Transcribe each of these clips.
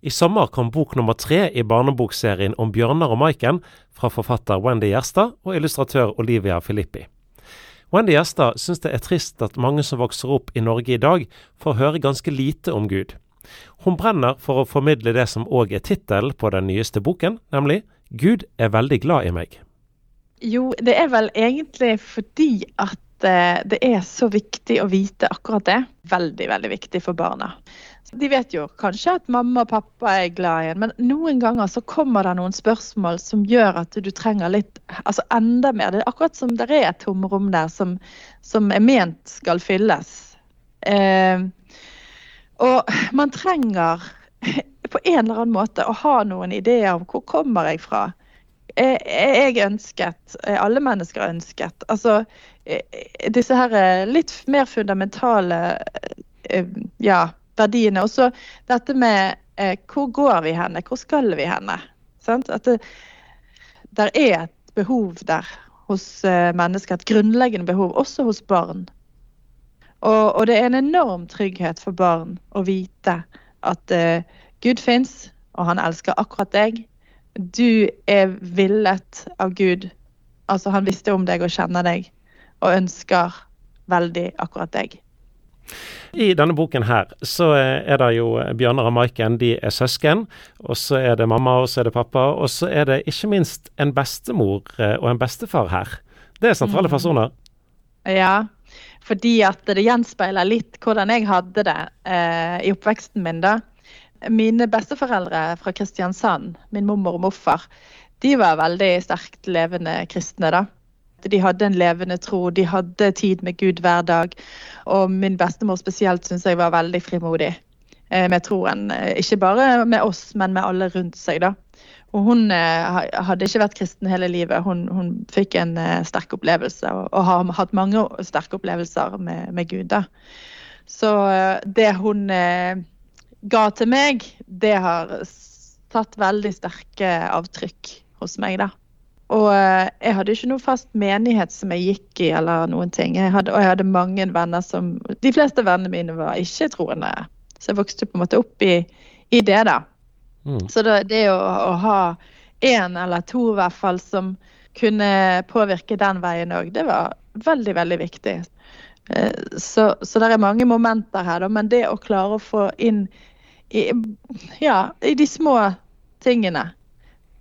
I sommer kom bok nummer tre i barnebokserien om Bjørnar og Maiken fra forfatter Wendy Gjerstad og illustratør Olivia Filippi. Wendy Gjerstad syns det er trist at mange som vokser opp i Norge i dag, får høre ganske lite om Gud. Hun brenner for å formidle det som òg er tittelen på den nyeste boken, nemlig 'Gud er veldig glad i meg'. Jo, det er vel egentlig fordi at eh, det er så viktig å vite akkurat det. Veldig, veldig viktig for barna. De vet jo kanskje at mamma og pappa er glad i en, men noen ganger så kommer det noen spørsmål som gjør at du trenger litt Altså enda mer. Det er akkurat som det er et tomrom der som, som er ment skal fylles. Eh, og man trenger på en eller annen måte å ha noen ideer om hvor kommer jeg fra. Er jeg ønsket? Er alle mennesker ønsket? Altså disse her litt mer fundamentale eh, ja, verdiene. Og så dette med eh, hvor går vi henne, hvor skal vi henne? Sant? At det der er et behov der hos eh, mennesker, et grunnleggende behov, også hos barn. Og, og, det er en enorm trygghet for barn å vite at eh, Gud fins, og han elsker akkurat deg. Du er villet av Gud. Altså, han visste om deg og kjenner deg, og ønsker veldig akkurat deg. I denne boken her så er det jo Bjørnar og Maiken, de er søsken. Og så er det mamma, og så er det pappa. Og så er det ikke minst en bestemor eh, og en bestefar her. Det er sentrale mm. personer. Ja, fordi at det gjenspeiler litt hvordan jeg hadde det eh, i oppveksten min. da. Mine besteforeldre fra Kristiansand, min mormor og morfar, de var veldig sterkt levende kristne. da. De hadde en levende tro, de hadde tid med Gud hver dag. Og min bestemor spesielt syns jeg var veldig frimodig eh, med troen. Eh, ikke bare med oss, men med alle rundt seg. da. Og hun eh, hadde ikke vært kristen hele livet. Hun, hun fikk en sterk opplevelse, og, har hatt mange sterke opplevelser med, med Gud. da. Så det hun ga til meg, det har tatt veldig sterke avtrykk hos meg, da. Og eh, jeg hadde ikke noe fast menighet som jeg gikk i, eller noen ting. Jeg hadde, og jeg hadde mange venner som De fleste vennene mine var ikke-troende. Så jeg vokste på en måte opp i, i det, da. Mm. Så det, det å, å ha én eller to, i hvert fall, som kunne påvirke den veien òg, det var veldig, veldig viktig. Eh, så, så det er mange momenter her, da. Men det å klare å få inn i, ja, i de små tingene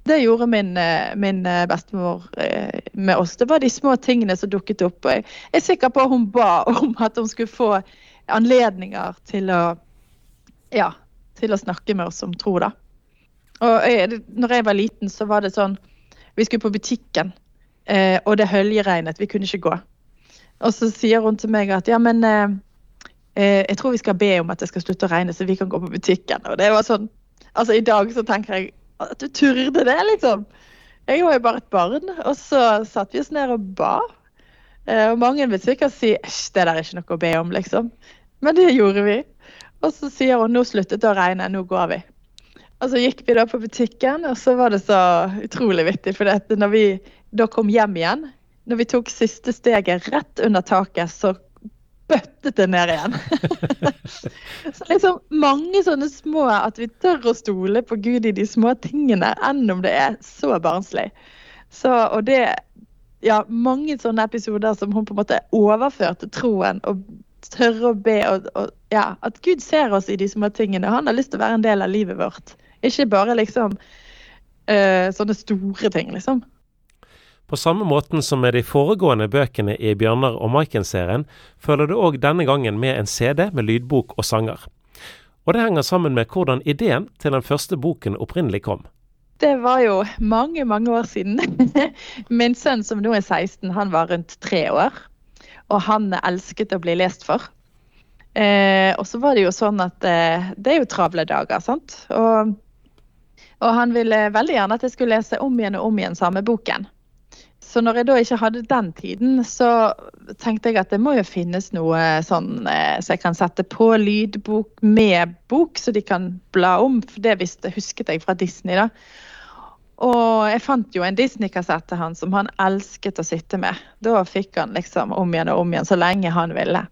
det gjorde min, eh, min, eh, bestemor eh, med oss. Det var de små tingene som dukket opp. og Jeg er sikker på at hun ba om at hun skulle få anledninger til å, ja, til å snakke med oss om tro. da. Og jeg, når jeg var liten, så var det sånn Vi skulle på butikken, og det høljeregnet. Vi kunne ikke gå. Og så sier hun til meg at ja, men jeg tror vi skal be om at det skal slutte å regne, så vi kan gå på butikken. Og det var sånn Altså, i dag så tenker jeg at du turde det, liksom. Jeg var jo bare et barn. Og så satte vi oss ned og ba. Eh, og mange vil sikkert si æsj, det der er ikke noe å be om, liksom. Men det gjorde vi. Og så sier hun nå sluttet det å regne, nå går vi. Og så gikk vi da på butikken, og så var det så utrolig vittig. For når vi da kom hjem igjen, når vi tok siste steget rett under taket, så bøttet det ned igjen. så liksom mange sånne små At vi tør å stole på Gud i de små tingene, enn om det er så barnslig. Så, og det Ja, mange sånne episoder som hun på en måte overførte troen og tørre å be og, og, ja, At Gud ser oss i de små tingene. Han har lyst til å være en del av livet vårt. Ikke bare liksom uh, sånne store ting, liksom. På samme måten som med de foregående bøkene i Bjørnar og Maiken-serien, følger det òg denne gangen med en CD med lydbok og sanger. Og det henger sammen med hvordan ideen til den første boken opprinnelig kom. Det var jo mange, mange år siden. Min sønn som nå er 16, han var rundt tre år. Og han elsket å bli lest for. Eh, og så var det jo sånn at eh, det er jo travle dager, sant. Og, og han ville veldig gjerne at jeg skulle lese om igjen og om igjen samme boken. Så når jeg da ikke hadde den tiden, så tenkte jeg at det må jo finnes noe sånn eh, så jeg kan sette på lydbok med bok, så de kan bla om. For det visste, husket jeg fra Disney, da. Og jeg fant jo en Disney-kassett til han som han elsket å sitte med. Da fikk han liksom om igjen og om igjen så lenge han ville.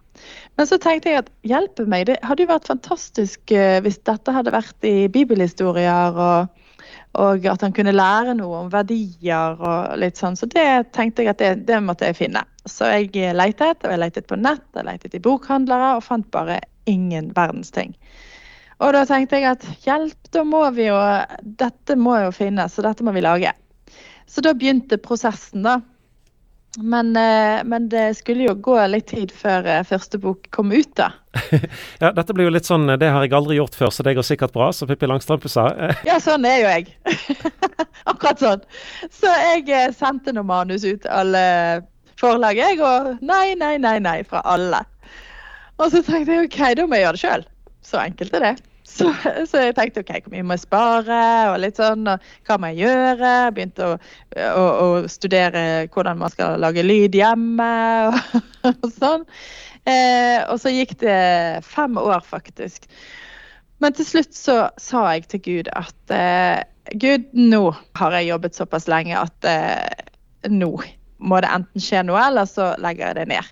Men så tenkte jeg at hjelpe meg, det hadde jo vært fantastisk uh, hvis dette hadde vært i bibelhistorier, og, og, at han kunne lære noe om verdier og litt sånn. Så det tenkte jeg at det, det måtte jeg finne. Så jeg leitet, og jeg leitet på nett, jeg leitet i bokhandlere, og fant bare ingen verdens ting. Og da tenkte jeg at hjelp, da må vi jo Dette må jo finnes, så dette må vi lage. Så da begynte prosessen, da. Men, eh, men, det skulle jo gå litt tid før eh, første bok kom ut, da. ja, dette blir jo litt sånn Det har jeg aldri gjort før, så det går sikkert bra, som Pippi Langstrømpe sa. ja, sånn er jo jeg. Akkurat sånn. Så jeg eh, sendte noe manus ut til alle forlag, jeg, og nei, nei, nei, nei fra alle. Og så tenkte jeg OK, da må jeg gjøre det sjøl. Så enkelt er det. Så, så, jeg tenkte OK, hvor mye må jeg spare, og litt sånn, og hva må jeg gjøre? Begynte å, å, å studere hvordan man skal lage lyd hjemme, og, og sånn. Eh, og så gikk det fem år, faktisk. Men til slutt så sa jeg til Gud at eh, Gud, nå har jeg jobbet såpass lenge at eh, nå må det enten skje noe, eller så legger jeg det ned.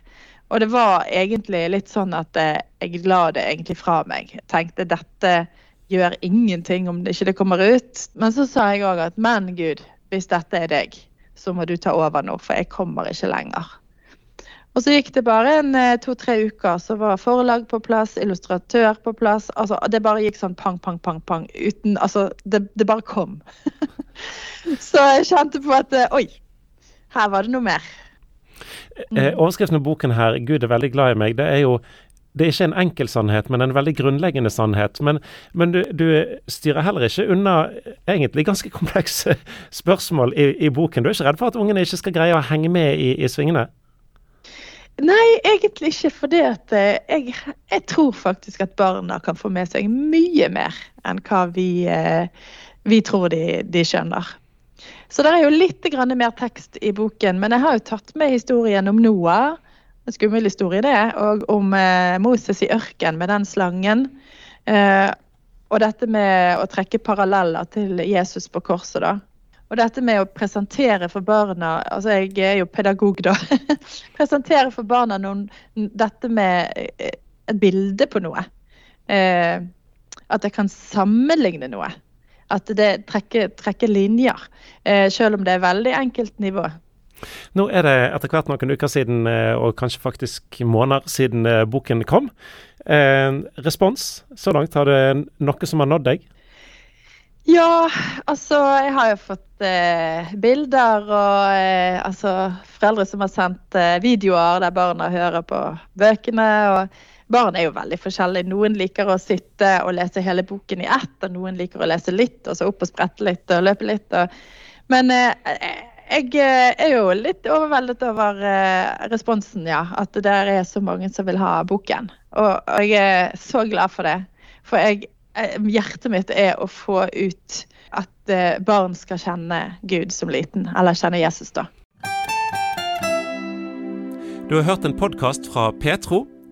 Og det var egentlig litt sånn at eh, jeg la det egentlig fra meg. Jeg tenkte dette gjør ingenting om det ikke kommer ut. Men så sa jeg òg at men Gud, hvis dette er deg, så må du ta over nå, for jeg kommer ikke lenger. Og så gikk det bare en eh, to-tre uker, så var forlag på plass, illustratør på plass. Altså, det bare gikk sånn pang, pang, pang, pang. Uten Altså, det, det bare kom. så jeg kjente på at eh, oi, her var det noe mer. Eh, overskriften på boken her, 'Gud er veldig glad i meg', det er jo det er ikke en enkel sannhet, men en veldig grunnleggende sannhet. Men, men du, du, styrer heller ikke unna egentlig ganske komplekse spørsmål i, i, boken. Du er ikke redd for at ungene ikke skal greie å henge med i, i svingene? Nei, egentlig ikke. For eh, jeg, jeg, tror faktisk at barna kan få med seg mye mer enn hva vi, eh, vi tror de, de skjønner. Så det er jo litt mer tekst i boken, men jeg har jo tatt med historien om Noah. En skummel historie, det. Og om eh, Moses i ørken med den slangen. Eh, og dette med å trekke paralleller til Jesus på korset, da. Og dette med å presentere for barna Altså, jeg er jo pedagog, da. presentere for barna noen, dette med eh, et bilde på noe. Eh, at jeg kan sammenligne noe. At det trekker, trekker linjer, eh, selv om det er veldig enkelt nivå. Nå er det etter hvert noen uker siden, eh, og kanskje faktisk måneder siden eh, boken kom. Eh, respons så langt, har det noe som har nådd deg? Ja, altså jeg har jo fått eh, bilder og eh, altså foreldre som har sendt eh, videoer der barna hører på bøkene. og Barn er jo veldig forskjellige. Noen liker å sitte og lese hele boken i ett, og noen liker å lese litt, og så opp og sprette litt og løpe litt. Og... Men eh, jeg eh, er jo litt overveldet over eh, responsen, ja. At det der er så mange som vil ha boken. Og, og jeg er så glad for det. For jeg, eh, hjertet mitt er å få ut at eh, barn skal kjenne Gud som liten, eller kjenne Jesus, da. Du har hørt en podkast fra Petro.